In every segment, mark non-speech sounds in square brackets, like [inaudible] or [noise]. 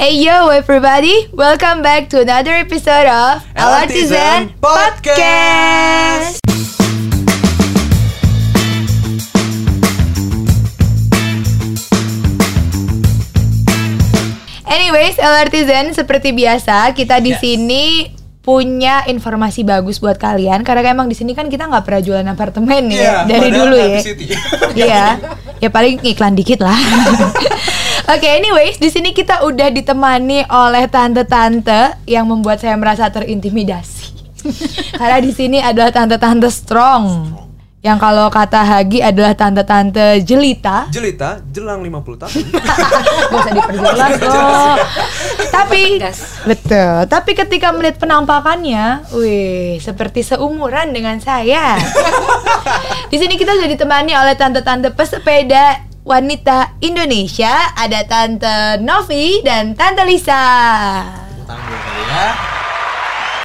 Hey yo everybody, welcome back to another episode of Elartisan Podcast. Anyways, Elartisan seperti biasa kita di Yes. sini punya informasi bagus buat kalian karena emang di sini kan kita nggak pernah jualan apartemen ya Iya, dari dulu ya. Iya, ya paling iklan dikit lah. [laughs] Oke, anyways, di sini kita udah ditemani oleh tante-tante yang membuat saya merasa terintimidasi. [laughs] Karena di sini adalah tante-tante strong. Yang kalau kata Hagi adalah tante-tante jelita. Jelita, jelang 50 tahun. [laughs] Gak usah diperjelas kok. Tapi betul. Tapi ketika melihat penampakannya, wih, seperti seumuran dengan saya. [laughs] Di sini kita sudah ditemani oleh tante-tante pesepeda wanita Indonesia. Ada tante Novi dan tante Lisa. Tanggung kali ya.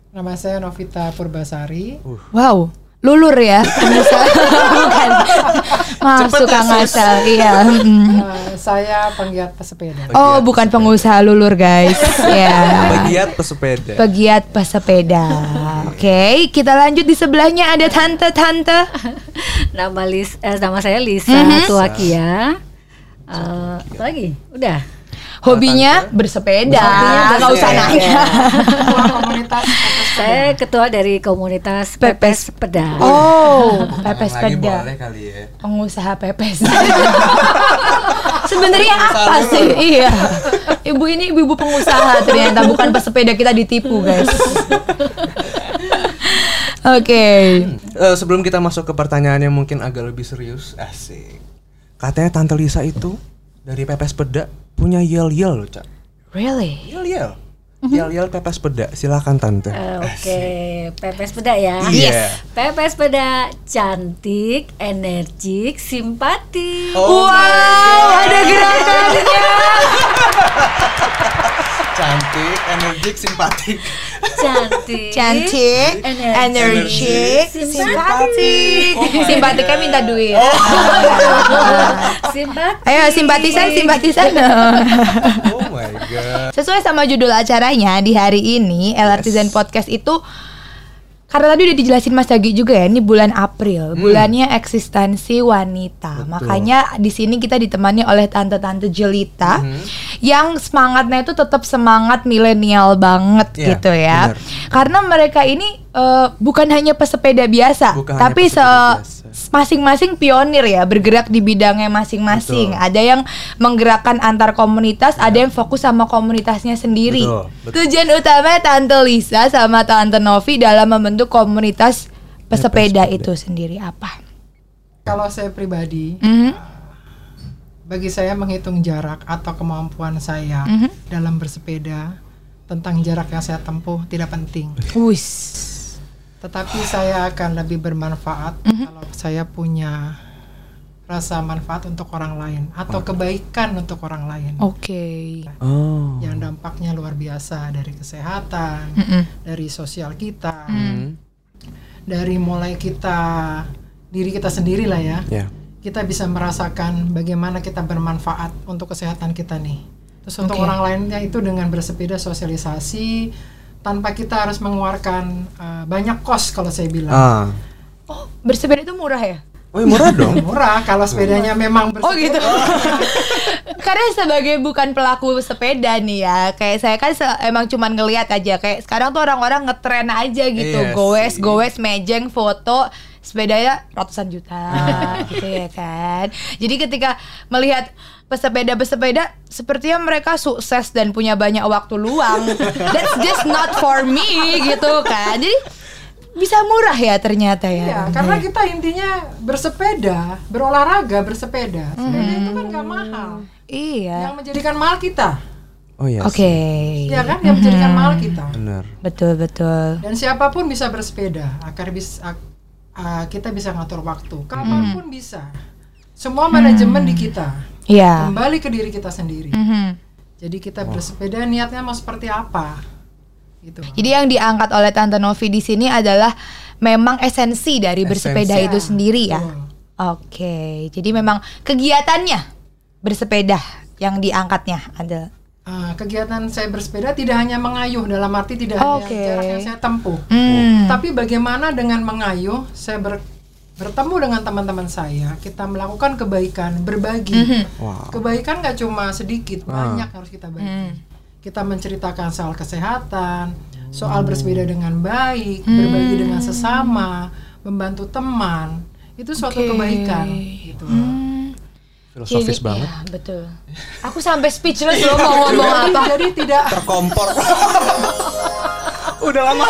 Nama saya Novita Purbasari. Wow, lulur ya. Bukan. Maaf Cepet suka ya, ngasal. Iya. mm. Eh, saya penggiat pesepeda. Oh, Pegiat bukan pesepeda. pengusaha lulur, guys. Ya. Pegiat pesepeda. Pegiat pesepeda. Oke, kita lanjut di sebelahnya ada tante-tante. nama Lis eh, nama saya Lisa Mhm. Tuakia. Eh, apa lagi? Udah. Hobinya bersepeda. Hobinya Nggak usah nanya. Ketua [laughs] komunitas Saya ketua dari komunitas Pepes. Sepeda. Oh, pepes sepeda. ya. Pengusaha pepes. [laughs] Sebenarnya apa sih? Iya. Ibu ini ibu-ibu pengusaha ternyata bukan pesepeda kita ditipu, guys. [laughs] Oke. Eh, sebelum kita masuk ke pertanyaan yang mungkin agak lebih serius, asik. Katanya Tante Lisa itu dari pepes peda punya yel yel loh, Cak. Really? Yel yel. Yel yel pepes peda. Silakan Tante. Eh, Oke, Pepes Sepeda ya. Iya. Pepes Sepeda cantik, energik, simpatik. Oh wow, ada gerakannya. [laughs] Cantik, energik, simpatik. Cantik. Cantik, Energi. energik, Simpatik. simpatik. Oh Simpatiknya minta duit. Simpatik. Ayo simpatisan, simpatisan. [laughs] Oh my god. Sesuai sama judul acaranya di hari ini, LRT Zen Podcast itu karena tadi udah dijelasin Mas Dagi juga ya, ini bulan April, bulannya eksistensi wanita. Betul. Makanya di sini kita ditemani oleh tante-tante jelita Mhm. yang semangatnya itu tetap semangat milenial banget Iya, gitu ya. benar. Karena mereka ini eh, bukan hanya pesepeda biasa, Bukan hanya tapi pesepeda se- biasa. Masing-masing pionir ya, bergerak di bidangnya masing-masing. Betul. Ada yang menggerakkan antar komunitas, ada yang fokus sama komunitasnya sendiri. Betul, betul. Tujuan utama Tante Lisa sama Tante Novi dalam membentuk komunitas pesepeda Pesepeda. itu sendiri apa? Kalau saya pribadi, Mhm, bagi saya menghitung jarak atau kemampuan saya mhm. dalam bersepeda tentang jarak yang saya tempuh tidak penting. Wis. Tetapi saya akan lebih bermanfaat Mhm. kalau saya punya rasa manfaat untuk orang lain atau kebaikan untuk orang lain. Oke. Oh. Yang dampaknya luar biasa dari kesehatan, Mhm. dari sosial kita, Hmm. dari mulai kita diri kita sendiri lah ya. Ya. Kita bisa merasakan bagaimana kita bermanfaat untuk kesehatan kita nih. Terus untuk Oke. orang lainnya itu dengan bersepeda sosialisasi tanpa kita harus mengeluarkan uh, banyak kos kalau saya bilang. Ah. Oh, bersepeda itu murah ya? Oh, ya murah dong. [laughs] Murah kalau sepedanya memang bersepeda. Oh gitu. [laughs] Karena sebagai bukan pelaku sepeda nih ya, kayak saya kan se- emang cuman ngeliat aja kayak sekarang tuh orang-orang ngetren aja gitu, Iya goes goes mejeng foto sepedanya ratusan juta gitu ya kan. Jadi ketika melihat pesepeda-pesepeda sepertinya mereka sukses dan punya banyak waktu luang. That's just not for me gitu kan. Jadi bisa murah ya ternyata ya. Iya, karena kita intinya bersepeda, berolahraga, bersepeda. Sepeda itu kan gak mahal. Iya. Yang menjadikan mahal kita. Oh iya. Oke. Ya kan? Yang menjadikan mahal kita. Benar. Betul betul. Dan siapa pun bisa bersepeda, agar bisa kita bisa ngatur waktu. Kapan pun bisa. Semua manajemen di kita. Iya. Kembali ke diri kita sendiri. Mhm. Jadi kita bersepeda niatnya mau seperti apa? Gitu. Jadi yang diangkat oleh Tante Novi di sini adalah memang esensi dari bersepeda Esensi. itu sendiri ya. Betul. Oke, jadi memang kegiatannya bersepeda yang diangkatnya ada. uh, kegiatan saya bersepeda tidak hanya mengayuh dalam arti tidak Oke. hanya jarak yang saya tempuh, Hmm. tapi bagaimana dengan mengayuh saya ber- bertemu dengan teman-teman saya, kita melakukan kebaikan, berbagi. Mhm. Wow. Kebaikan nggak cuma sedikit, Ah. banyak harus kita bagi. Hmm. Kita menceritakan soal kesehatan, soal bersepeda dengan baik, berbagi dengan sesama, membantu teman. Itu suatu Oke. kebaikan gitu. Hmm. Filosofis Iya, banget. iya, betul. Aku sampai speechless loh mau ngomong Jadi, apa. jadi tidak Terkompor. [laughs] Udah lama.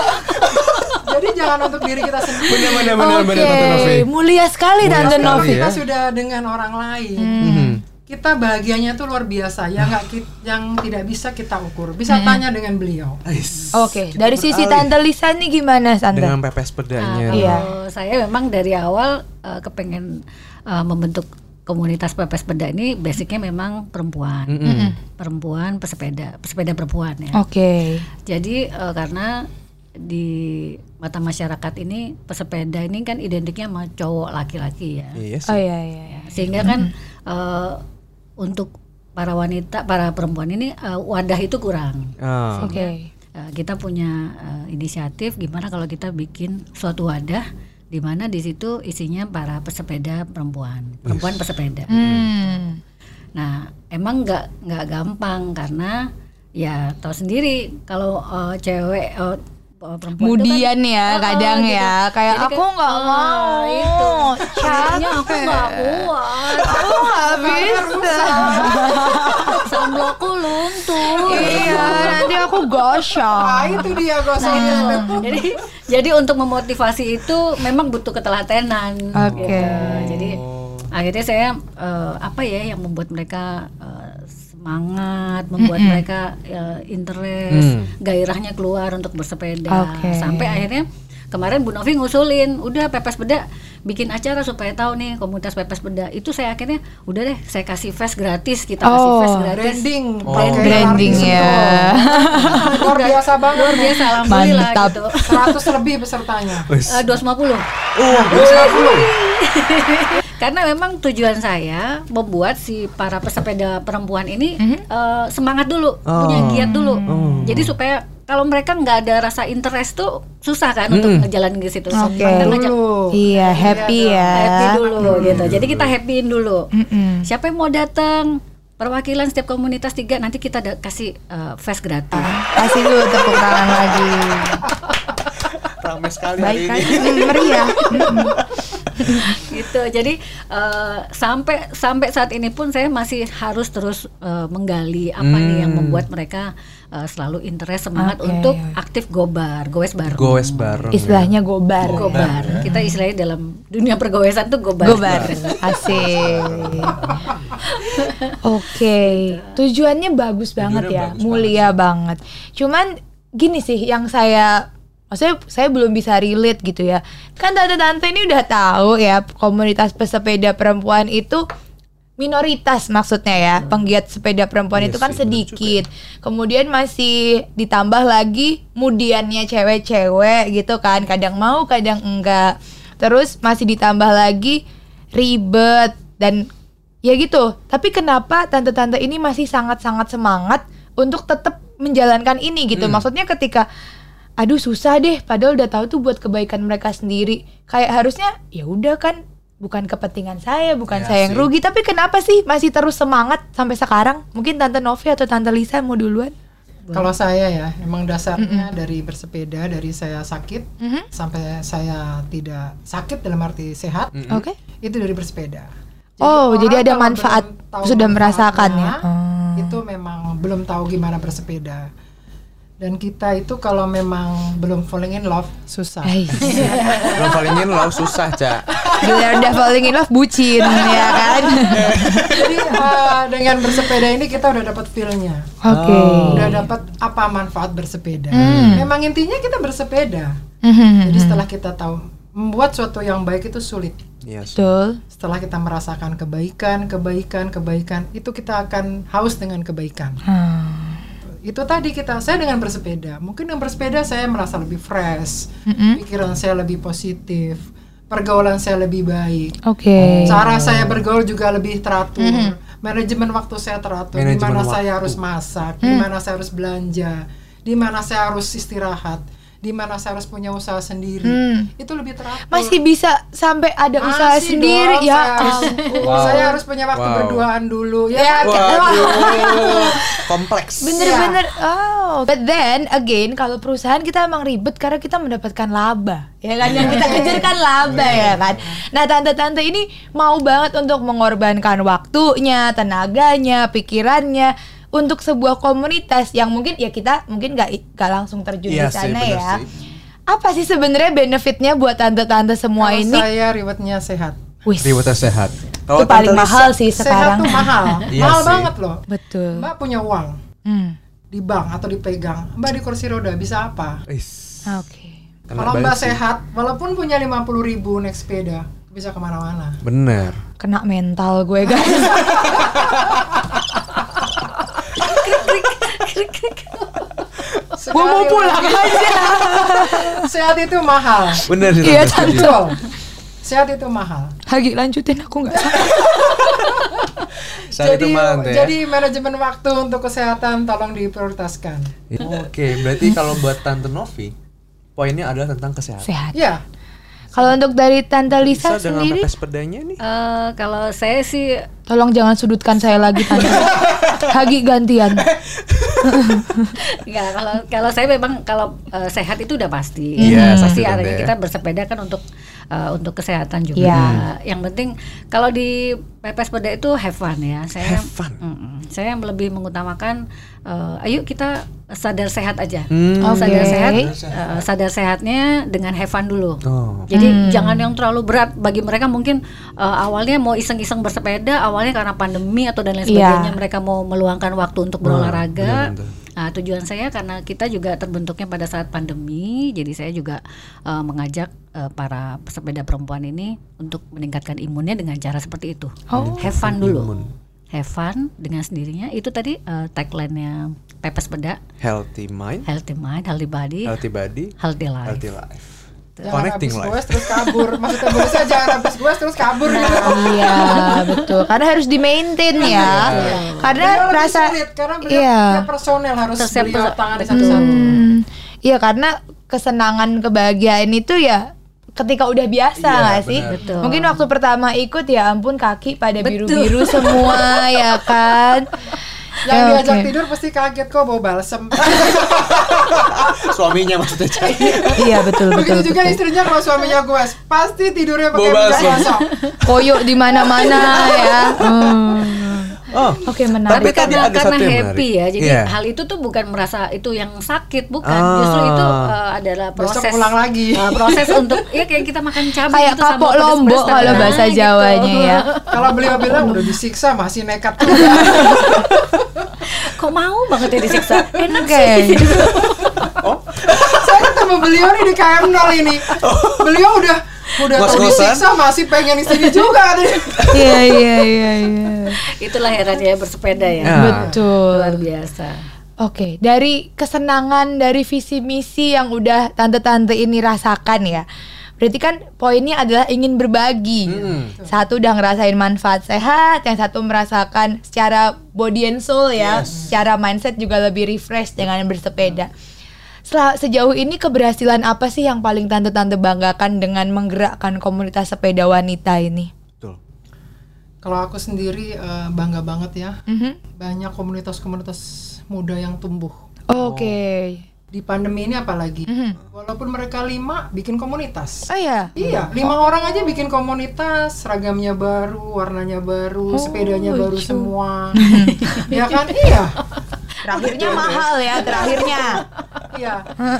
Jadi jangan untuk diri kita sendiri. Bener bener Oke, bener Tante Novi. mulia sekali Mulia Tante sekali Novi. ya. Kita sudah dengan orang lain. Mhm. Kita bahagianya itu luar biasa. Ya nggak ki- yang tidak bisa kita ukur. Bisa tanya dengan beliau. Oke, dari sisi. Tante Lisa nih gimana Tante? Dengan pepes pedanya. Nah, Iya. kalau saya memang dari awal eh, kepengen eh, membentuk komunitas pepes peda ini basicnya memang perempuan, Mm-mm. perempuan pesepeda, pesepeda perempuan ya. Oke. Jadi eh, karena di mata masyarakat ini pesepeda ini kan identiknya sama cowok laki-laki ya. Iya sih. Oh iya iya. iya. Sehingga kan eh, untuk para wanita, para perempuan ini eh, wadah itu kurang. Ah. Oke. Eh, kita punya eh, inisiatif gimana kalau kita bikin suatu wadah di mana di situ isinya para pesepeda perempuan, perempuan pesepeda. Hmm. Nah, emang nggak nggak gampang karena ya tahu sendiri kalau eh, cewek eh, perempuan itu kan- Kemudian ya Oh, kadang gitu. ya kayak Jadi aku nggak ah, mau [laughs] itu. Kayaknya aku nggak kuat, aku nggak bisa [laughs] sambalku luntur. iya nanti aku gosong Ah itu dia gosongnya. jadi jadi untuk memotivasi itu memang butuh ketelatenan Oke. gitu. jadi akhirnya saya eh, apa ya yang membuat mereka eh, semangat membuat mereka eh, interest Hmm. gairahnya keluar untuk bersepeda Oke. sampai akhirnya kemarin Bu Novi ngusulin udah pepes beda bikin acara supaya tahu nih komunitas pepes beda itu saya akhirnya udah deh saya kasih fest gratis kita kasih Oh. fest gratis Branding, Oh. Branding artis ya. [laughs] Luar biasa banget. luar biasa alhamdulillah Mantap. gitu 100 lebih pesertanya. Eh, 250 Oh, bisa belum? Karena memang tujuan saya membuat si para pesepeda perempuan ini eh, semangat dulu, punya Oh. giat dulu. Oh. Jadi supaya kalau mereka nggak ada rasa interest tuh susah kan untuk ngejalanin ke situ. Oke. Ngajak Dulu. iya happy ya happy dulu gitu. Jadi kita happyin dulu. Mm-mm. Siapa yang mau datang? Perwakilan setiap komunitas tiga nanti kita kasih eh, fest gratis. kasih dulu tepuk tangan lagi Ramai sekali baik hari ini. Hmm, meriah. [laughs] [laughs] gitu. Jadi eh, sampai sampai saat ini pun saya masih harus terus eh, menggali apa nih yang membuat mereka eh, selalu interest semangat Oke. untuk aktif gobar goes bareng. Goes bareng. ya. istilahnya gobar. Gobar. Kita istilahnya dalam dunia pergoesan tuh gobar. Gobar. [laughs] Asik. Oke. Tujuannya bagus banget Tujuannya ya bagus mulia banget. Cuman gini sih yang saya maksudnya saya belum bisa relate gitu ya. Kan tante-tante ini udah tahu ya komunitas pesepeda perempuan itu minoritas maksudnya ya. Penggiat sepeda perempuan Iya itu kan sedikit. kemudian masih ditambah lagi mudiannya cewek-cewek gitu kan. Kadang mau kadang enggak. Terus masih ditambah lagi ribet dan ya gitu. Tapi kenapa tante-tante ini masih sangat-sangat semangat untuk tetap menjalankan ini gitu? Maksudnya ketika aduh susah deh padahal udah tahu tuh buat kebaikan mereka sendiri kayak harusnya ya udah kan bukan kepentingan saya bukan Ya saya yang sih. rugi tapi kenapa sih masih terus semangat sampai sekarang mungkin tante Novi atau tante Lisa mau duluan Kalau saya ya, emang dasarnya dari bersepeda, dari saya sakit Mhm. sampai saya tidak sakit dalam arti sehat, oke itu dari bersepeda. Oh, orang jadi ada manfaat, sudah merasakannya. Hmm. Itu memang belum tahu gimana bersepeda. Dan kita itu kalau memang belum falling in love susah. Hey. [laughs] Belum paling in love susah, Cak. Gila udah falling in love bucin ya kan Jadi eh, dengan bersepeda ini kita udah dapat feel-nya. Oke Udah dapat apa manfaat bersepeda. Hmm. Memang intinya kita bersepeda. Mhm. Jadi setelah kita tahu membuat suatu yang baik itu sulit. Iya sih. Betul Setelah kita merasakan kebaikan, kebaikan, kebaikan, itu kita akan haus dengan kebaikan. Hmm. Itu tadi kita, saya dengan bersepeda, mungkin dengan bersepeda saya merasa lebih fresh, Mm-mm. pikiran saya lebih positif, pergaulan saya lebih baik, Oke. Cara saya bergaul juga lebih teratur, manajemen waktu saya teratur, di mana saya harus masak, di mana saya harus belanja, di mana saya harus istirahat, di mana saya harus punya usaha sendiri. Hmm. Itu lebih teratur. Masih bisa sampai ada usaha Masih sendiri dong, ya. Saya harus. [laughs] Wow. saya harus punya waktu Wow. berduaan dulu ya. Ya, kan? Waduh, kompleks. Bener-bener, oh. But then again, kalau perusahaan kita emang ribet karena kita mendapatkan laba, ya kan? Yang kita kejar kan laba ya kan. Nah tante-tante ini mau banget untuk mengorbankan waktunya, tenaganya, pikirannya untuk sebuah komunitas yang mungkin ya kita mungkin nggak nggak langsung terjun Iya di sih, sana bener ya. sih. Apa sih sebenarnya benefitnya buat tante-tante semua Kalau ini? saya rewardnya sehat. Wis, Ribetnya sehat. itu paling mahal sih Sehat sekarang. tuh mahal, [laughs] Iya mahal sih. banget loh. Betul. Mbak punya uang Hmm. di bank atau dipegang, Mbak di kursi roda bisa apa? Wis. Oke. Kena Kalau Mbak sih. sehat, walaupun punya 50 ribu naik sepeda, bisa ke mana-mana. Bener. Kena mental gue guys. [laughs] gue mau pulang aja. [laughs] Sehat itu mahal. Bener sih. Iya. Betul. Sehat itu mahal. Hagi lanjutin aku nggak [laughs] jadi, mantap ya. jadi manajemen waktu untuk kesehatan tolong diprioritaskan. Oke, berarti kalau buat Tante Novi, poinnya adalah tentang kesehatan. Sehat. Ya, Kalau untuk dari Tante Lisa Bisa dengan sendiri, pedanya nih. Eh, kalau saya sih tolong jangan sudutkan saya lagi Tante. [laughs] Hagi gantian. Enggak, kalau kalau saya memang kalau eh, sehat itu udah pasti. Iya, pasti pasti deh. kita bersepeda kan untuk eh, untuk kesehatan juga. Iya. Yang penting kalau di pepes peda itu have fun ya. Saya Have fun. Mm-mm. saya lebih mengutamakan eh, ayo kita sadar sehat aja. Hmm. Sadar Oke. sehat, eh, sadar sehatnya dengan have fun dulu. Oh. Jadi jangan yang terlalu berat bagi mereka mungkin eh, awalnya mau iseng-iseng bersepeda awalnya karena pandemi atau dan lain Iya. sebagainya mereka mau meluangkan waktu untuk berolahraga. benar, benar. Nah, tujuan saya karena kita juga terbentuknya pada saat pandemi, jadi saya juga eh, mengajak eh, para pesepeda perempuan ini untuk meningkatkan imunnya dengan cara seperti itu. Oh. Have fun dulu. Imun. Have fun dengan sendirinya. Itu tadi eh, tagline-nya Pepes Peda, Healthy mind, healthy mind, healthy body, healthy body, healthy life. healthy life. Jangan Connecting habis goes terus kabur. Maksudnya bonusnya jangan habis goes terus kabur gitu. Iya betul. Karena harus di maintain ya. Karena Beliau rasa sulit, karena beliau iya. personel harus beliau tangani satu-satu. Hmm, Iya karena kesenangan kebahagiaan itu ya ketika udah biasa Iya, nggak sih? Betul. Mungkin waktu pertama ikut ya ampun kaki pada biru-biru semua ya kan. [laughs] Yang Ya, diajak tidur pasti kaget kok bau balsem. [laughs] Suaminya maksudnya. Iya betul betul. Begitu juga betul. istrinya kalau suaminya gue pasti tidurnya pakai balsem. Koyok di mana-mana ya. Hmm. Oh, Oke Tapi menarik. tadi karena ada karena satu happy menarik. ya, jadi Iya. hal itu tuh bukan merasa itu yang sakit, bukan. Ah. Justru itu uh, adalah Besok proses pulang lagi. uh, proses untuk ya kayak kita makan cabai Kayak gitu sama kapok lombok tapi kalau nah, bahasa gitu. Jawanya ya. Kalau beliau bilang udah disiksa masih nekat juga. [laughs] Kok mau banget ya disiksa? Enak Oke. sih. Saya ketemu beliau nih di KM0 ini. Beliau udah udah tahu Ngos-ngosan. disiksa masih pengen di sini juga. [laughs] Iya iya iya iya. Itulah herannya bersepeda ya. Ya. Betul. Luar biasa. Oke, dari kesenangan dari visi misi yang udah tante-tante ini rasakan ya. Berarti kan poinnya adalah ingin berbagi. Hmm. Satu udah ngerasain manfaat sehat, yang satu merasakan secara body and soul ya, secara mindset juga lebih refresh dengan bersepeda. Sel- sejauh ini keberhasilan apa sih yang paling tante-tante banggakan dengan menggerakkan komunitas sepeda wanita ini? Betul. Kalau aku sendiri eh, bangga banget ya. Mhm. Banyak komunitas-komunitas muda yang tumbuh. Oke. Di pandemi ini apalagi. Mhm. Walaupun mereka lima bikin komunitas. Oh ya. Iya, lima orang aja bikin komunitas, seragamnya baru, warnanya baru, sepedanya baru semua. [laughs] ya kan? Iya. Terakhirnya mahal ya, terakhirnya. Iya.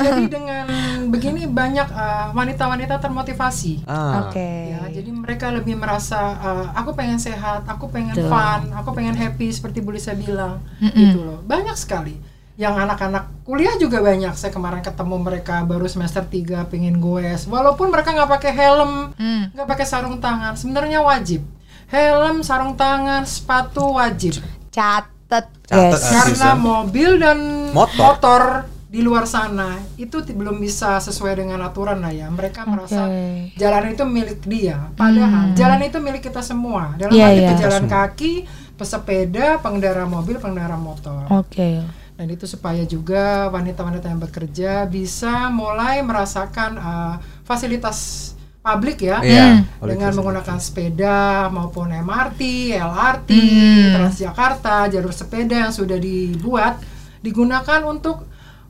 Jadi dengan begini banyak uh, wanita-wanita termotivasi. Ah. Oke. Ya, jadi mereka lebih merasa uh, aku pengen sehat, aku pengen Betul. fun, aku pengen happy seperti Bu Lisa bilang. Gitu loh. Banyak sekali. Yang anak-anak kuliah juga banyak. Saya kemarin ketemu mereka baru semester 3 pengen goes. Walaupun mereka nggak pakai helm, Hmm. nggak pakai sarung tangan, sebenarnya wajib. Helm, sarung tangan, sepatu wajib. Catet, ah. Karena mobil dan Motor. motor. di luar sana itu belum bisa sesuai dengan aturan lah ya. Mereka merasa Oke. jalan itu milik dia. Padahal jalan itu milik kita semua. Dalam Iya, arti iya. pejalan kaki, pesepeda, pengendara mobil, pengendara motor. Oke. Dan itu supaya juga wanita-wanita yang bekerja bisa mulai merasakan uh, fasilitas publik ya Iya. dengan menggunakan sepeda maupun MRT, LRT, Hmm. Transjakarta, jalur sepeda yang sudah dibuat digunakan untuk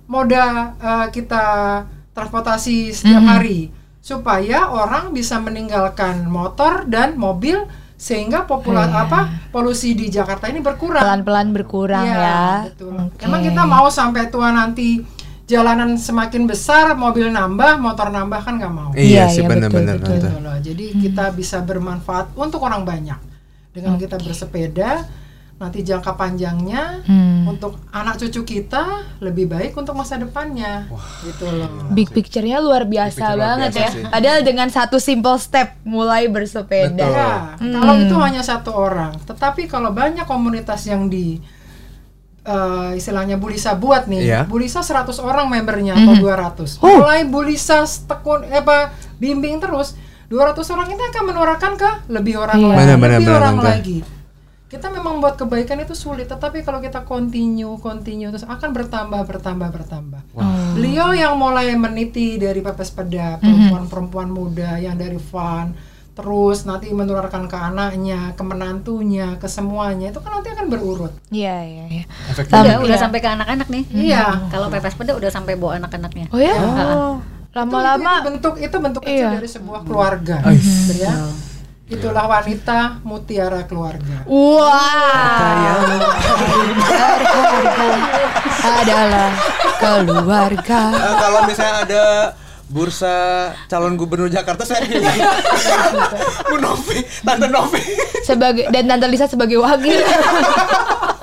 moda uh, kita transportasi setiap Hmm. hari supaya orang bisa meninggalkan motor dan mobil sehingga popular Iya. apa polusi di Jakarta ini berkurang. Pelan-pelan berkurang Iya, ya. betul. Oke. Emang kita mau sampai tua nanti jalanan semakin besar, mobil nambah, motor nambah kan nggak mau. Iya, Iya, sih iya, benar-benar. Gitu loh. Jadi kita bisa bermanfaat untuk orang banyak dengan kita bersepeda. Nanti jangka panjangnya Hmm. untuk anak cucu kita lebih baik untuk masa depannya. Gitu loh. Big picture-nya luar biasa picture luar banget biasa ya. sih. Padahal dengan satu simple step mulai bersepeda. Betul. Ya, kalau itu hanya satu orang, tetapi kalau banyak komunitas yang di eh, istilahnya Bulisa buat nih, Iya. Bulisa 100 orang membernya atau 200. Mulai Bulisa tekun eh, apa bimbing terus 200 orang ini akan menularkan ke lebih orang Iya. lagi, lebih orang lagi. Kita memang buat kebaikan itu sulit, tetapi kalau kita continue, continue terus akan bertambah, bertambah, bertambah. Beliau yang mulai meniti dari pepes peda, perempuan-perempuan muda yang dari fun, terus nanti menularkan ke anaknya, ke menantunya, ke semuanya, itu kan nanti akan berurut. Iya, iya, iya. Udah, udah sampai ke anak-anak nih. Iya. Kalau pepes peda udah sampai bawa anak-anaknya. Oh ya? Itu- Lama-lama itu, bentuk itu bentuk kecil Iya. dari sebuah keluarga. Gitu ya. Itulah wanita mutiara keluarga. Wah. adalah keluarga. Eh, kalau misalnya ada bursa calon gubernur Jakarta saya pilih Bu Novi, Tante Novi. Sebagai dan Tante Lisa sebagai wakil. [laughs]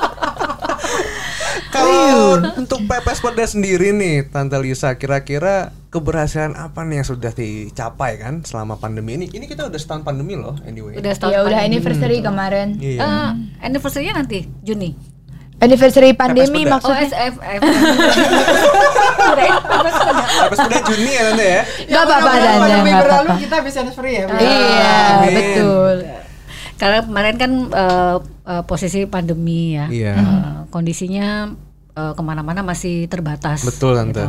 Kalau untuk pepes peda sendiri nih, Tante Lisa, kira-kira keberhasilan apa nih yang sudah dicapai kan selama pandemi ini? Ini kita udah setahun pandemi loh, anyway. Udah setahun ya udah pandemi. anniversary kemarin. Iya. Eh, anniversary-nya nanti Juni. Anniversary pandemi peda. Oh, maksudnya. SFF. Pepes peda Juni ya Tante ya? Gak apa-apa Mudah-mudahan Tante, pandemi gak berlalu apa-apa. kita bisa free ya. Iya, Amin. betul. Karena kemarin kan eh, eh, posisi pandemi ya. Iya. Eh, kondisinya eh, ke mana-mana masih terbatas. Betul, Tante. gitu.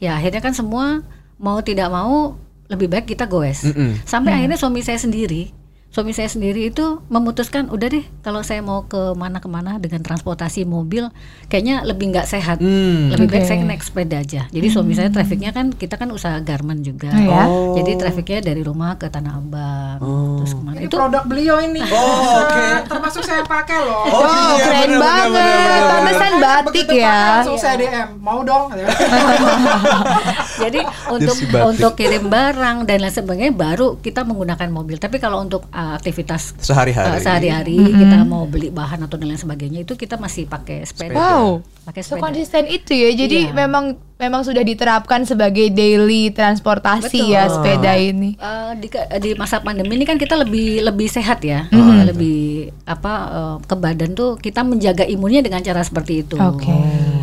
Ya akhirnya kan semua mau tidak mau lebih baik kita goes. Mm-mm. Sampai akhirnya suami saya sendiri, suami saya sendiri itu memutuskan udah deh kalau saya mau ke mana-kemana dengan transportasi mobil, kayaknya lebih nggak sehat. Hmm. Lebih baik Oke. saya naik sepeda aja. Jadi suami saya trafficnya kan kita kan usaha garment juga. Oh, ya? Jadi trafficnya dari rumah ke Tanah Abang. Terus ke mana? Ini Itu produk beliau ini. Oh, oke. [laughs] Termasuk saya pakai loh. Oh, Oh, iya, keren bener, banget. bener, bener, bener. Pantesan batik ya. pakai Langsung saya DM. Mau dong. [laughs] Jadi untuk untuk kirim barang dan lain sebagainya baru kita menggunakan mobil. Tapi kalau untuk uh, aktivitas Sehari-hari. uh, sehari-hari kita mau beli bahan atau dan lain sebagainya itu kita masih pakai sepeda. Wow. Pakai So sepeda. konsisten itu ya. Jadi Iya. memang memang sudah diterapkan sebagai daily transportasi Betul. ya sepeda ini. Uh, di, di masa pandemi ini kan kita lebih lebih sehat ya, Uh, lebih apa uh, ke badan tuh kita menjaga imunnya dengan cara seperti itu. Oke.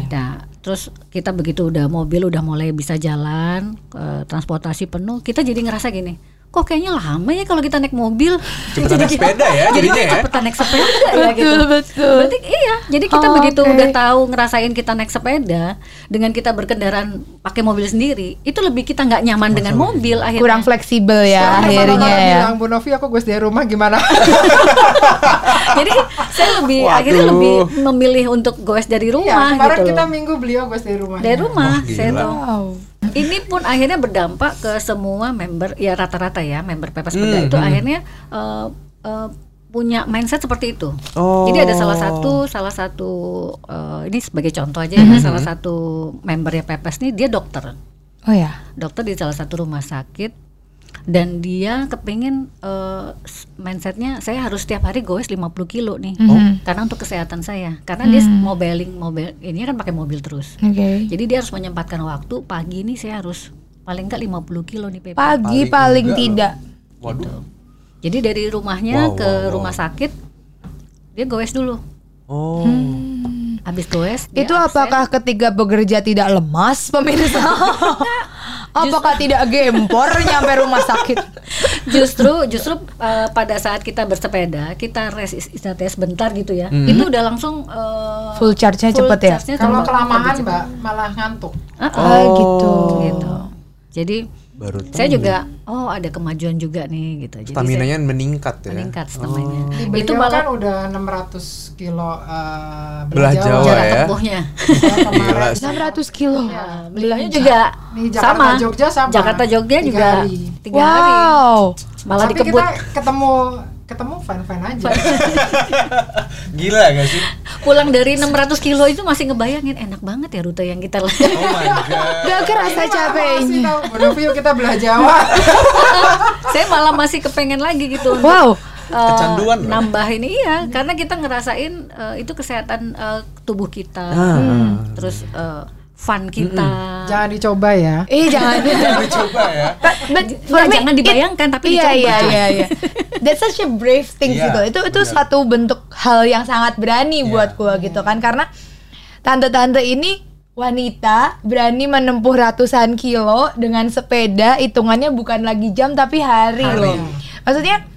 Nah, terus kita begitu udah mobil udah mulai bisa jalan, uh, transportasi penuh, kita jadi ngerasa gini, kok kayaknya lama ya kalau kita naik mobil. Cepetan naik sepeda ya jadi jadinya ya. cepetan naik sepeda ya gitu. Betul, betul. Berarti iya, jadi kita Oh, begitu oke. udah tahu ngerasain kita naik sepeda dengan kita berkendaraan pakai mobil sendiri, itu lebih kita nggak nyaman dengan mobil akhirnya. Kurang fleksibel ya Sekarang akhirnya kalau ya. bilang Bu Novi aku gue dari rumah gimana? [laughs] Jadi saya lebih Waduh. akhirnya lebih memilih untuk goes dari Iya, rumah kemarin gitu kita loh. minggu beliau gue dari rumah. Dari rumah, Wah, saya gila. Ini pun akhirnya berdampak ke semua member, ya rata-rata ya member Pepes Peda Hmm, itu hmm. akhirnya eh, eh, punya mindset seperti itu. Oh. Jadi ada salah satu salah satu eh, ini sebagai contoh aja Hmm, ya, salah satu membernya Pepes nih dia dokter, Oh ya. dokter di salah satu rumah sakit dan dia kepingin eh, s- mindsetnya saya harus setiap hari goes 50 kilo nih Mhm. karena untuk kesehatan saya karena dia mobiling mobil ini kan pakai mobil terus Oke. jadi dia harus menyempatkan waktu pagi ini saya harus paling enggak 50 kilo nih Pepe. Pagi Paling paling tidak. Waduh. Jadi dari rumahnya Wow, ke wow, wow. rumah sakit dia goes dulu. Oh. Habis goes Itu absen. apakah ketika bekerja tidak lemas pemirsa? [laughs] Apakah tidak gempor nyampe rumah sakit? [laughs] justru justru uh, pada saat kita bersepeda kita rest is- istirahatnya sebentar gitu ya itu udah langsung uh, Full charge-nya full cepet ya? charge-nya Kalau kelamaan mbak malah ngantuk. Ah, ah, Ah, gitu. gitu jadi Baru tahu. saya juga oh ada kemajuan juga nih gitu jadi Stamina-nya meningkat ya. meningkat stamina Di itu beliau kan malah udah 600 kilo uh, Belah Jawa jarak ya. tempuhnya Ya, kemarin. 600 kilo. Nah, beliaunya juga Di Jakarta sama Jogja sama. Jakarta Jogja Tiga juga hari. tiga hari Wow. malah Tapi dikebut kita ketemu ketemu fine fine aja. [laughs] Gila gak sih? pulang dari 600 kilo itu masih ngebayangin enak banget ya rute yang kita Oh lalui my god. Gak kerasa capeknya. Udah view kita belah Jawa. [laughs] saya malah masih kepengen lagi gitu untuk, Wow. eh, Kecanduan nambah ini iya karena kita ngerasain eh, itu kesehatan eh, tubuh kita Ah. Hmm. terus eh, fun kita Jangan dicoba ya. Eh jangan. [laughs] Coba ya. But Nggak, jangan dibayangkan, tapi iya, dicoba. Iya iya iya. That's such a brave thing Iya, gitu. Itu itu benar. satu bentuk hal yang sangat berani Iya. buat gua gitu kan karena tante-tante ini wanita berani menempuh ratusan kilo dengan sepeda hitungannya bukan lagi jam tapi hari, Hari. loh. Maksudnya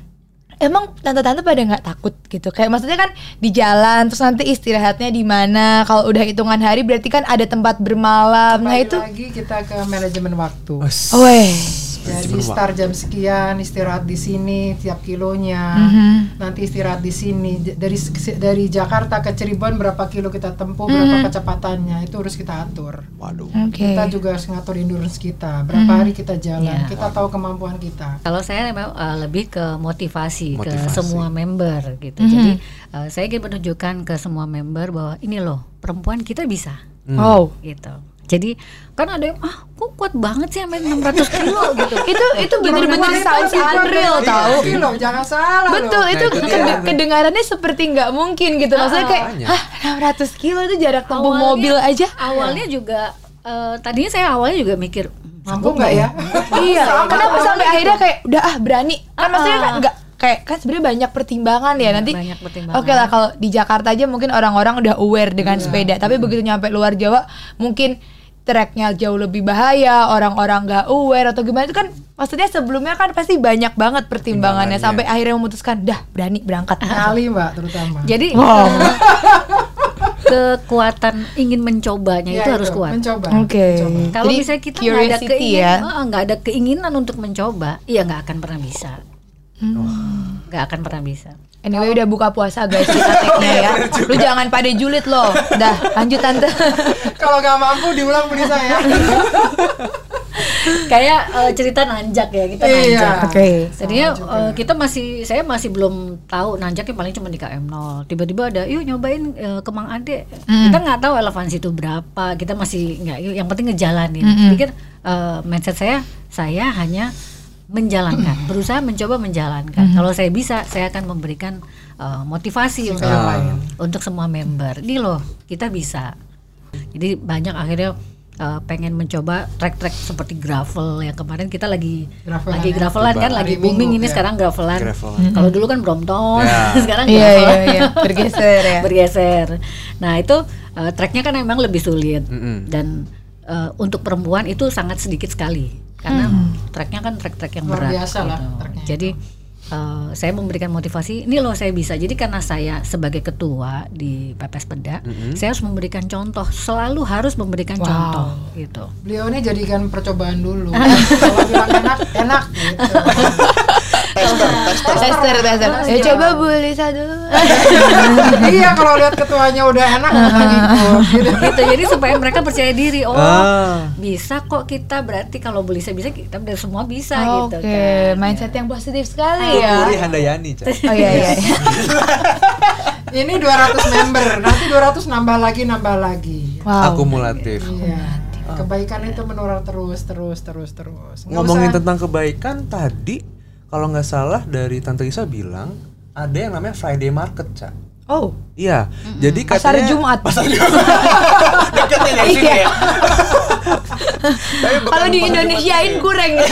emang tante-tante pada nggak takut gitu kayak maksudnya kan di jalan terus nanti istirahatnya di mana kalau udah hitungan hari berarti kan ada tempat bermalam nah Kembali itu lagi kita ke manajemen waktu. Weh. Jadi start jam sekian, istirahat di sini tiap kilonya. Mhm. Nanti istirahat di sini. Dari dari Jakarta ke Cirebon berapa kilo kita tempuh, berapa kecepatannya itu harus kita atur. Waduh. Oke. Kita juga harus ngatur endurance kita. Berapa hari kita jalan, Iya. kita tahu kemampuan kita. Kalau saya memang uh, lebih ke motivasi, ke Motivasi. semua member gitu. Jadi uh, saya ingin menunjukkan ke semua member bahwa ini loh perempuan kita bisa Wow. gitu. Jadi kan ada yang ah kok kuat banget sih sampai 600 kilo gitu. itu itu bener-bener sounds unreal tahu Kilo, jangan salah betul loh. itu Nah, dia. kedengarannya seperti nggak mungkin gitu maksudnya kayak hah 600 kilo itu jarak tempuh mobil aja Awalnya juga uh, tadinya saya awalnya juga mikir "Hmm, Mampu nggak ya? [laughs] iya Sama kenapa sampai akhirnya kayak udah ah berani kan Ah, maksudnya kan ah. nggak kayak kan sebenarnya banyak pertimbangan ya nanti banyak pertimbangan. Oke lah kalau di Jakarta aja mungkin orang-orang udah aware dengan sepeda, tapi begitu nyampe luar Jawa mungkin treknya jauh lebih bahaya, orang-orang nggak aware atau gimana itu kan maksudnya sebelumnya kan pasti banyak banget pertimbangannya sampai akhirnya memutuskan dah berani berangkat. [laughs] Kali mbak terutama. Jadi Wow. eh, [laughs] kekuatan ingin mencobanya Ya, itu harus kuat. Mencoba. Oke. mencoba. Kalau misalnya kita nggak ada curiosity keinginan, ya. eh, nggak ada keinginan untuk mencoba, iya nggak akan pernah bisa. Hmm. Nggak akan pernah bisa. Anyway udah buka puasa guys kita [laughs] tag-nya ya. Lu jangan pada julid loh. Dah lanjut tante. [laughs] Kalau nggak mampu diulang beli saya. [laughs] Kayak eh, cerita nanjak ya kita Iya. nanjak. Oke. Jadinya Sama juga. eh, kita masih saya masih belum tahu nanjaknya paling cuma di KM 0. Tiba-tiba ada yuk nyobain eh, ke Mang Ade. Kita nggak tahu elevansi itu berapa. Kita masih nggak yang penting ngejalanin. Pikir eh, mindset saya saya hanya menjalankan, berusaha mencoba menjalankan. Kalau saya bisa, saya akan memberikan eh, motivasi untuk Ah. untuk semua member. Ini loh, kita bisa. Jadi banyak akhirnya eh, pengen mencoba trek-trek seperti gravel yang kemarin kita lagi Gravelan lagi ya. gravelan kan, Hari lagi Minggu, booming ini ya. sekarang gravelan. Gravelan. Kalau dulu kan Brompton, Ya. [laughs] sekarang Iya gravelan. iya iya bergeser ya. [laughs] Bergeser. Nah itu eh, treknya kan memang lebih sulit Mm-mm. dan eh, untuk perempuan itu sangat sedikit sekali karena treknya kan trek-trek yang Luar berat. biasa lah gitu. treknya Jadi eh, saya memberikan motivasi, ini loh saya bisa. Jadi karena saya sebagai ketua di Pepes Peda, saya harus memberikan contoh, selalu harus memberikan Wow. contoh gitu. Beliau ini jadikan percobaan dulu. [laughs] Kalau bilang enak, enak gitu. [laughs] Tester tester. Ya coba Bu Lisa dulu. iya kalau lihat ketuanya udah enak ikut gitu. gitu jadi supaya mereka percaya diri oh Ah. bisa kok kita berarti kalau beli saya bisa kita udah semua bisa Oke, gitu kan mindset yang positif sekali ya. Puri Handayani. [laughs] Oh iya iya. iya. [laughs] Ini 200 member, nanti 200 nambah lagi nambah lagi. Wow. Akumulatif. Iya. Kebaikan itu menular terus terus terus terus. Nggak Ngomongin usah- tentang kebaikan tadi kalau nggak salah dari Tante Lisa bilang ada yang namanya Friday Market, Cak. Oh, Iya, jadi pasar katanya Jumat. [laughs] Pasar Jumat. [laughs] Dekatnya dari sini Iya. ya. [laughs] Kalau di pasar Indonesiain kurang ya.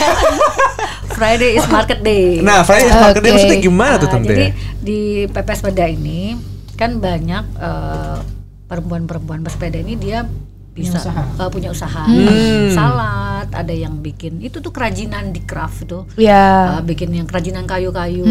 Friday is market day Nah, Friday is Market Day Oke. maksudnya gimana tuh Nah, Tante? jadi di Pepes Peda ini kan banyak eh, perempuan-perempuan bersepeda ini dia bisa usaha. uh, punya usaha Hmm. salad ada yang bikin itu tuh kerajinan di craft itu Ya. uh, bikin yang kerajinan kayu-kayu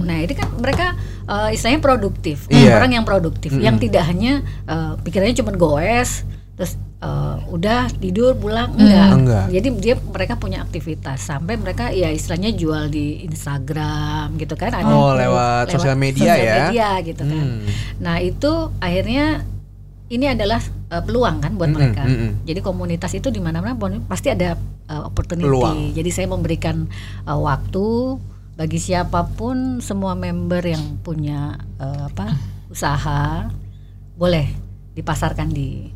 nah ini kan mereka uh, istilahnya produktif Iya. orang yang produktif yang tidak hanya uh, pikirannya cuma goes terus uh, udah tidur pulang enggak. Enggak. jadi dia mereka punya aktivitas sampai mereka ya istilahnya jual di Instagram gitu kan ada Oh, lewat sosial media sosial ya. media gitu kan Hmm. nah itu akhirnya ini adalah uh, peluang kan buat Mm-mm, mereka mm-mm. jadi komunitas itu di mana-mana pasti ada uh, opportunity Peluang. jadi saya memberikan uh, waktu bagi siapa pun semua member yang punya uh, apa [laughs] usaha boleh dipasarkan di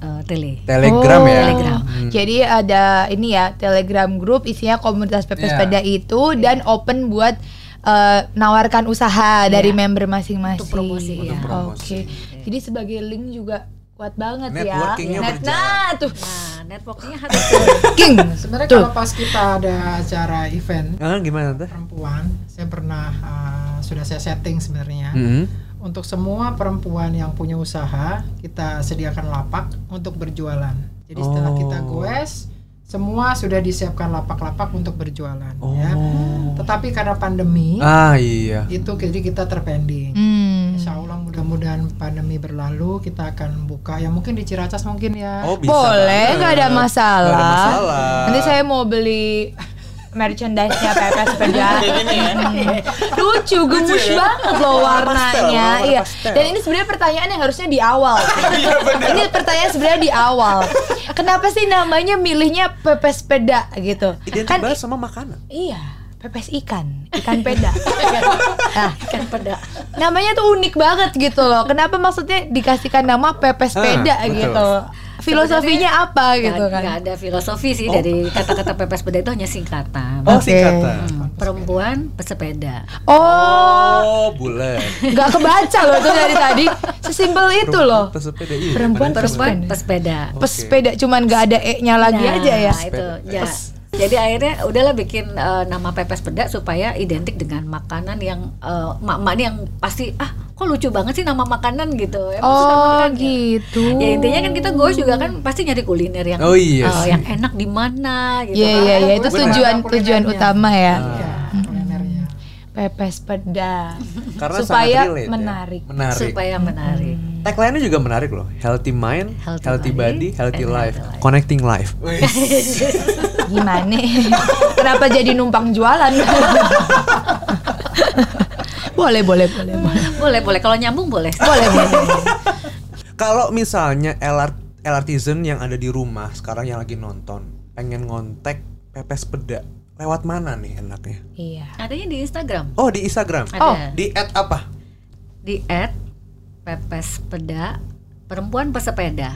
uh, tele Telegram ya. Telegram. Jadi ada ini ya Telegram group isinya komunitas PP Iya. sepeda itu dan open buat eh, nawarkan usaha dari member masing-masing. Untuk promosi, Untuk ya. Oke. Jadi sebagai link juga kuat banget ya. Networkingnya Net- berjalan. Nah, tuh nah networkingnya harus king. Sebenarnya Tuh. kalau pas kita ada acara event Ah, gimana tante? perempuan, saya pernah uh, sudah saya setting sebenarnya Hmm. untuk semua perempuan yang punya usaha kita sediakan lapak untuk berjualan. Jadi setelah Oh. kita goes, semua sudah disiapkan lapak-lapak untuk berjualan. Ya. Oh. Tetapi karena pandemi Ah iya. itu jadi kita terpending. Hmm. Insya Allah mudah-mudahan pandemi berlalu kita akan buka ya mungkin di Ciracas mungkin ya. Oh bisa. Boleh, banget. nggak ada masalah. Nggak ada masalah. Nanti saya mau beli merchandise-nya PP sepeda. [laughs] Hmm. Lucu, gemus banget loh warnanya. warna Iya. pastel. Dan ini sebenarnya pertanyaan yang harusnya di awal. [laughs] ini pertanyaan sebenarnya di awal. Kenapa sih namanya milihnya PP sepeda gitu? Identik Kan banget sama makanan. iya, pepes ikan, ikan peda. [laughs] nah, kan pada namanya tuh unik banget gitu loh. Kenapa maksudnya dikasihkan nama pepes Ah, betul. gitu? Filosofinya apa gitu kan? nggak ada filosofi sih dari kata-kata pepes sepeda itu hanya singkatan Oh Oke. singkatan. Hmm, perempuan pesepeda Oh, Oh bulat. nggak kebaca loh tuh dari tadi. Sesimpel itu loh. Pesepeda iya. Perempuan bener. perempuan Pesepeda. pesepeda. Pesepeda cuman nggak ada e-nya lagi Nah, aja ya. itu ya Pes- jadi akhirnya udahlah bikin eh, nama pepes peda supaya identik dengan makanan yang eh, mak-mak ini yang pasti ah kok lucu banget sih nama makanan gitu Emang suka Oh makan ya? gitu. ya intinya kan kita goes juga kan pasti nyari kuliner yang Oh, iya eh, sih. yang enak di mana gitu Iya kan. iya iya itu tujuan tujuan utama ya. Iya, kulinernya. Pepes peda. Karena Supaya relate ya. menarik. Menarik. supaya menarik Tagline-nya juga menarik loh. Healthy mind, Healthy healthy, body, body, healthy life. healthy life. Connecting life. [laughs] Gimana? [laughs] Kenapa jadi numpang jualan? [laughs] boleh boleh boleh boleh. boleh boleh kalau nyambung boleh Boleh boleh. Kalau misalnya LR LRTizen yang ada di rumah sekarang yang lagi nonton pengen ngontek pepes peda lewat mana nih enaknya? Iya. adanya di Instagram Oh di Instagram. ada Oh, Di at apa? di add pepes peda perempuan pesepeda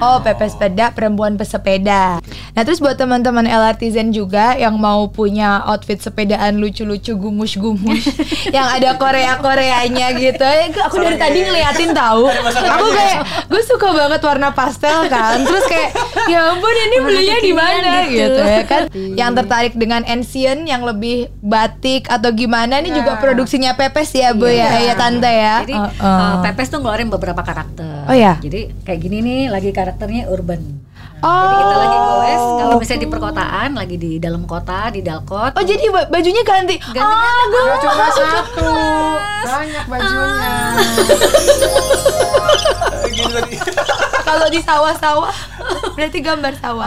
Oh, pepes sepeda perempuan pesepeda. Nah, terus buat teman-teman LRTzen juga yang mau punya outfit sepedaan lucu-lucu gumus-gumus [laughs] yang ada Korea-Koreanya gitu. Eh, Aku dari tadi ngeliatin tahu. Aku kayak gue suka banget warna pastel kan. Terus kayak ya ampun ini belinya di mana gitu. gitu ya kan. Yang tertarik dengan ancient yang lebih batik atau gimana ini juga produksinya Pepes ya, Bu ya. Ya tante ya. Jadi uh, Pepes tuh ngeluarin beberapa karakter. Oh, ya? Jadi kayak gini nih lagi karakternya urban. Oh. Jadi kita lagi goes kalau misalnya di perkotaan, lagi di dalam kota, di dalkot. Oh jadi ba- bajunya ganti. Ganti-ganti. Ah, gue cuma satu, banyak bajunya. Gini tadi. [laughs] kalau di sawah-sawah berarti gambar sawah.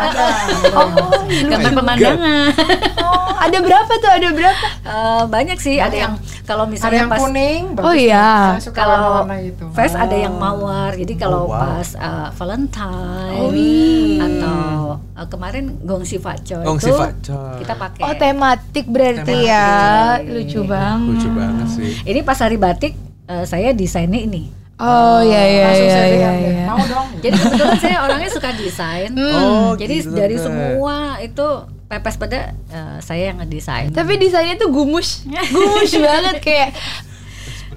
Oh, gambar pemandangan. Oh, ada berapa tuh? Ada berapa? Eh, banyak sih, ada yang kalau Ada misalnya yang pas kuning, bagus Oh, iya. Saya suka kalau warna itu. Fest ada yang mawar. Jadi kalau Oh, wow. pas uh, Valentine Oh, iya. atau uh, kemarin gongsi Gongsi itu facco. kita pakai. Oh tematik berarti Tematik. ya. Lucu banget. Lucu banget sih. Ini pas hari batik uh, saya desainnya ini. Oh iya iya iya iya. Iya. Mau dong. Jadi kebetulan saya orangnya suka desain. Oh, Jadi gitu, dari Tante. semua itu pepes pada uh, saya yang ngedesain. Tapi desainnya tuh gumus, [laughs] gumus banget kayak.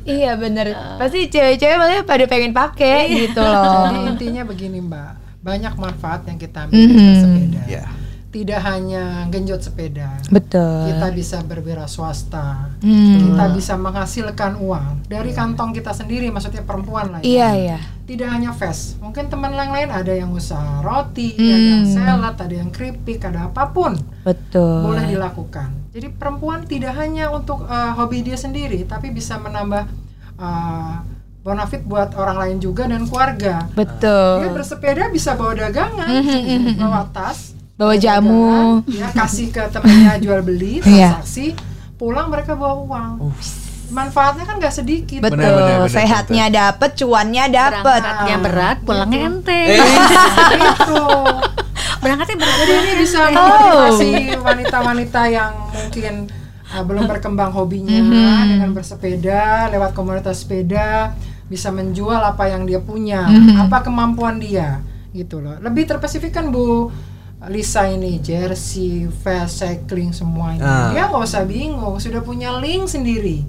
Iya bener. Pasti cewek-cewek maksudnya pada pengen pakai gitu [laughs] loh. Jadi intinya begini Mbak, banyak manfaat yang kita ambil dari Mhm. bersepeda. Ya. Tidak hanya genjot sepeda, Betul. kita bisa berwira swasta, Hmm. kita bisa menghasilkan uang dari kantong kita sendiri, maksudnya perempuan lah. ya. Iya iya. Tidak hanya fast. Mungkin teman yang lain ada yang usaha roti, ada yang Hmm. salad, ada yang keripik, ada apa pun Betul. boleh dilakukan. Jadi perempuan tidak hanya untuk uh, hobi dia sendiri, tapi bisa menambah uh, bonafit buat orang lain juga dan keluarga. Dia Betul. bersepeda bisa bawa dagangan, Mhm, bawa tas, Bawa jamu. dagangan, ya kasih ke temennya jual beli, [laughs] Iya. transaksi, pulang mereka bawa uang. Manfaatnya kan nggak sedikit. Betul. Benar, benar, benar, Sehatnya dapet, cuannya dapet. berangkatnya berat pulangnya enteng Eh, [laughs] Gitu. berangkatnya berat Jadi ini bisa Oh. memotivasi wanita-wanita yang mungkin uh, belum berkembang hobinya Mhm. dengan bersepeda lewat komunitas sepeda bisa menjual apa yang dia punya, Mhm. apa kemampuan dia gitu loh. Lebih terspesifik kan Bu Lisa ini jersey, fast cycling semuanya. Ah. Dia nggak usah bingung, sudah punya link sendiri.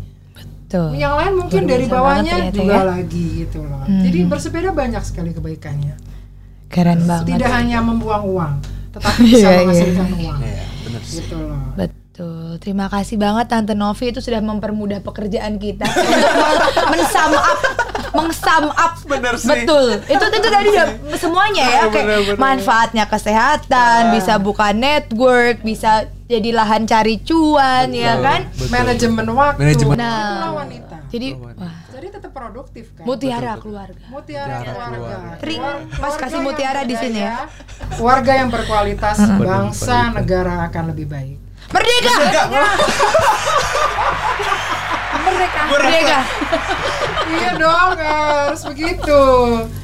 Betul. Yang lain mungkin Luar dari bawahnya ternyata juga ya. lagi gitu loh. Mhm. Jadi bersepeda banyak sekali kebaikannya. Keren banget. Tidak hanya membuang uang, tetapi bisa Iya, iya. menghasilkan uang. Iya, benar sih. Gitu loh. Betul. Terima kasih banget Tante Novi itu sudah mempermudah pekerjaan kita untuk [laughs] mensum up mengsum up Bener sih. betul itu itu tadi udah semuanya ya Bener, kayak bener. manfaatnya kesehatan bisa buka network bisa jadi lahan cari cuan ya Betul, kan betul. Manajemen waktu. Manajemen. Nah. Wanita. jadi wah, Jadi tetap produktif kan. mutiara keluarga Mutiara Mutiara keluarga. keluarga. Tri, Mas kasih mutiara di sini ya. berdaya, Keluarga yang berkualitas, bangsa, negara akan lebih baik. [laughs] merdeka merdeka merdeka iya dong, harus begitu.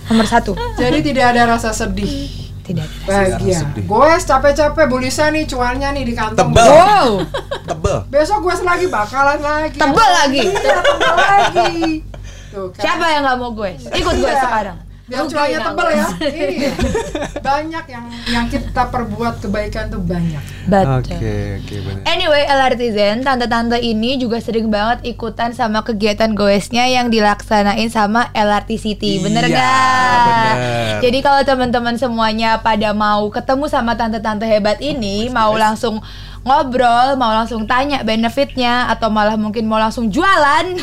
nomor satu Jadi tidak ada rasa sedih, tidak bahagia. Gue capek-capek Bu Lisa nih cuannya nih di kantong. Tebal. wow Tebel. Besok gue lagi bakalan lagi. Tebal lagi. Iya, tebal lagi. Tuh, kan. siapa yang nggak mau gue ikut gue Iya. sekarang Biar kalau. tebal ya. [laughs] Iya. Banyak yang yang kita perbuat kebaikan tuh banyak. Oke, oke benar. Anyway, LRTzen, tante-tante ini juga sering banget ikutan sama kegiatan goesnya yang dilaksanain sama LRT City. Bener Iya, gak? bener. Jadi kalau teman-teman semuanya pada mau ketemu sama tante-tante hebat ini, mau langsung ngobrol, mau langsung tanya benefitnya, atau malah mungkin mau langsung jualan,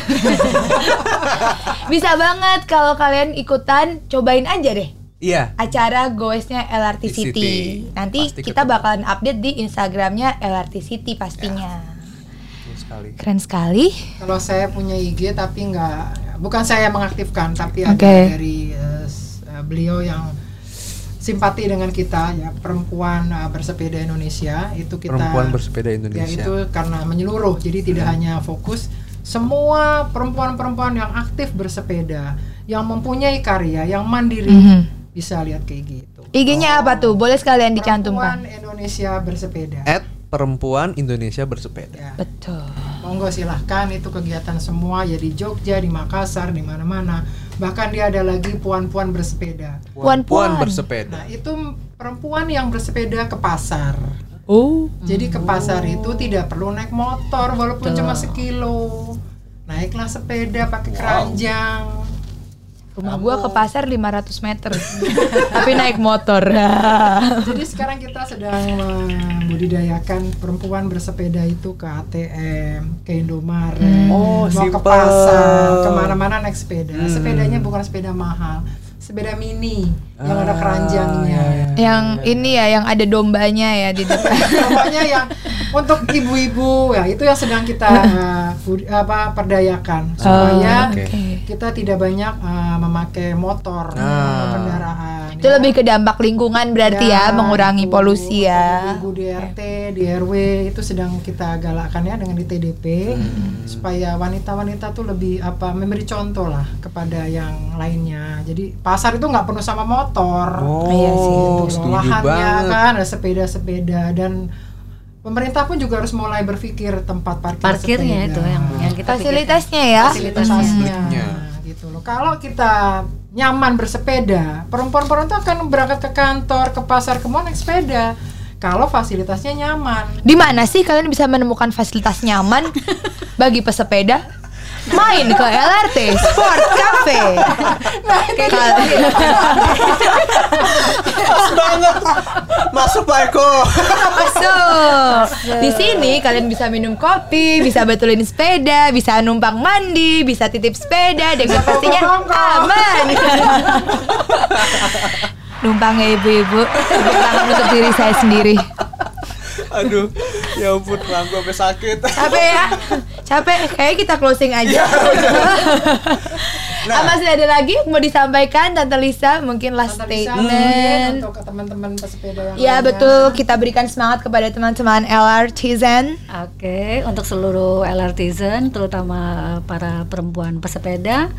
[laughs] bisa banget kalau kalian ikutan, cobain aja deh Iya. acara goesnya LRT City. City. Nanti Pasti kita ketemu. bakalan update di Instagramnya LRT City pastinya. Betul sekali. Keren sekali. Kalau saya punya IG tapi nggak, bukan saya yang mengaktifkan, tapi ada Oke. dari eh, beliau yang simpati dengan kita ya perempuan eh, bersepeda Indonesia itu kita Perempuan bersepeda ya Indonesia. itu karena menyeluruh jadi tidak hanya fokus semua perempuan-perempuan yang aktif bersepeda yang mempunyai karya yang mandiri Mhm. bisa lihat kayak gitu IG-nya apa tuh? Boleh sekalian dicantumkan. perempuan Indonesia bersepeda At perempuan Indonesia bersepeda. ya Betul. monggo silahkan itu kegiatan semua ya di Jogja di Makassar di mana-mana bahkan dia ada lagi puan-puan bersepeda Puan-puan. bersepeda. nah itu perempuan yang bersepeda ke pasar Oh. jadi ke pasar itu tidak perlu naik motor walaupun Betul. cuma sekilo naiklah sepeda pakai keranjang Rumah gua ke pasar 500 meter. [laughs] Tapi naik motor. [laughs] jadi sekarang kita sedang membudidayakan perempuan bersepeda itu ke ATM ke Indomaret Oh, mau ke simple. pasar ke mana-mana naik sepeda Hmm. sepedanya bukan sepeda mahal sepeda mini yang ada Ah, keranjangnya iya, iya. yang ini ya yang ada dombanya ya di depan. [laughs] pokoknya yang untuk ibu-ibu ya itu yang sedang kita uh, apa perdayakan supaya oke. Oke. kita tidak banyak uh, memakai motor Ah. kendaraan Itu lebih ke dampak lingkungan berarti ya, mengurangi itu. polusi ya. Ibu di RT, di RW itu sedang kita galakkan ya dengan di TDP Hmm. supaya wanita-wanita tuh lebih apa memberi contoh lah kepada yang lainnya. Jadi pasar itu nggak penuh sama motor. Oh, Iya sih, Gitu lahannya banget. kan ada sepeda-sepeda dan pemerintah pun juga harus mulai berfikir tempat parkir parkirnya sepeda. itu yang yang kita Fasilitasnya ya. fasilitasnya Fasilitasnya. gitu loh. Kalau kita nyaman bersepeda, perempuan-perempuan itu akan berangkat ke kantor, ke pasar, ke mall naik sepeda. Kalau fasilitasnya nyaman. Di mana sih kalian bisa menemukan fasilitas nyaman [laughs] bagi pesepeda? Main ke LRT Sport Cafe. Kal- Pas banget. Masuk Pak Eko. Masuk. Di sini kalian bisa minum kopi, bisa betulin sepeda, bisa numpang mandi, bisa titip sepeda dengan pastinya aman. numpang ya ibu-ibu, tangan untuk diri saya sendiri. Aduh, ya ampun, rangku sampai sakit. Capek ya? Capek. Kayaknya kita closing aja. [laughs] Nah. Apa masih ada lagi yang mau disampaikan Tante Lisa? Mungkin last Tante Lisa, statement. untuk teman-teman pesepeda yang Ya lainnya. betul, kita berikan semangat kepada teman-teman LRTizen. Oke, untuk seluruh LRTizen, terutama para perempuan pesepeda,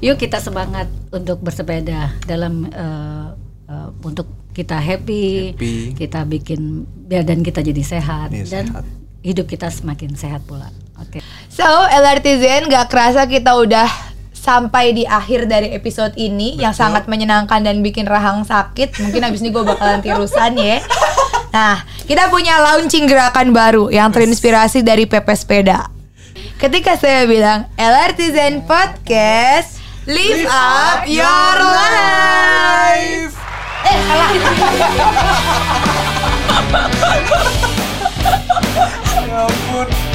yuk kita semangat untuk bersepeda dalam eh, eh, untuk kita happy, Happy. kita bikin biar dan kita jadi sehat Iya, dan sehat. hidup kita semakin sehat pula. Oke. So, LRTizen gak kerasa kita udah sampai di akhir dari episode ini yang sangat menyenangkan dan bikin rahang sakit. Mungkin abis ini gue bakalan tirusan ya. Nah, kita punya launching gerakan baru yang terinspirasi dari PP Sepeda. Ketika saya bilang LRTizen Podcast, live up your life. Eh, salah. [laughs] Ya ampun.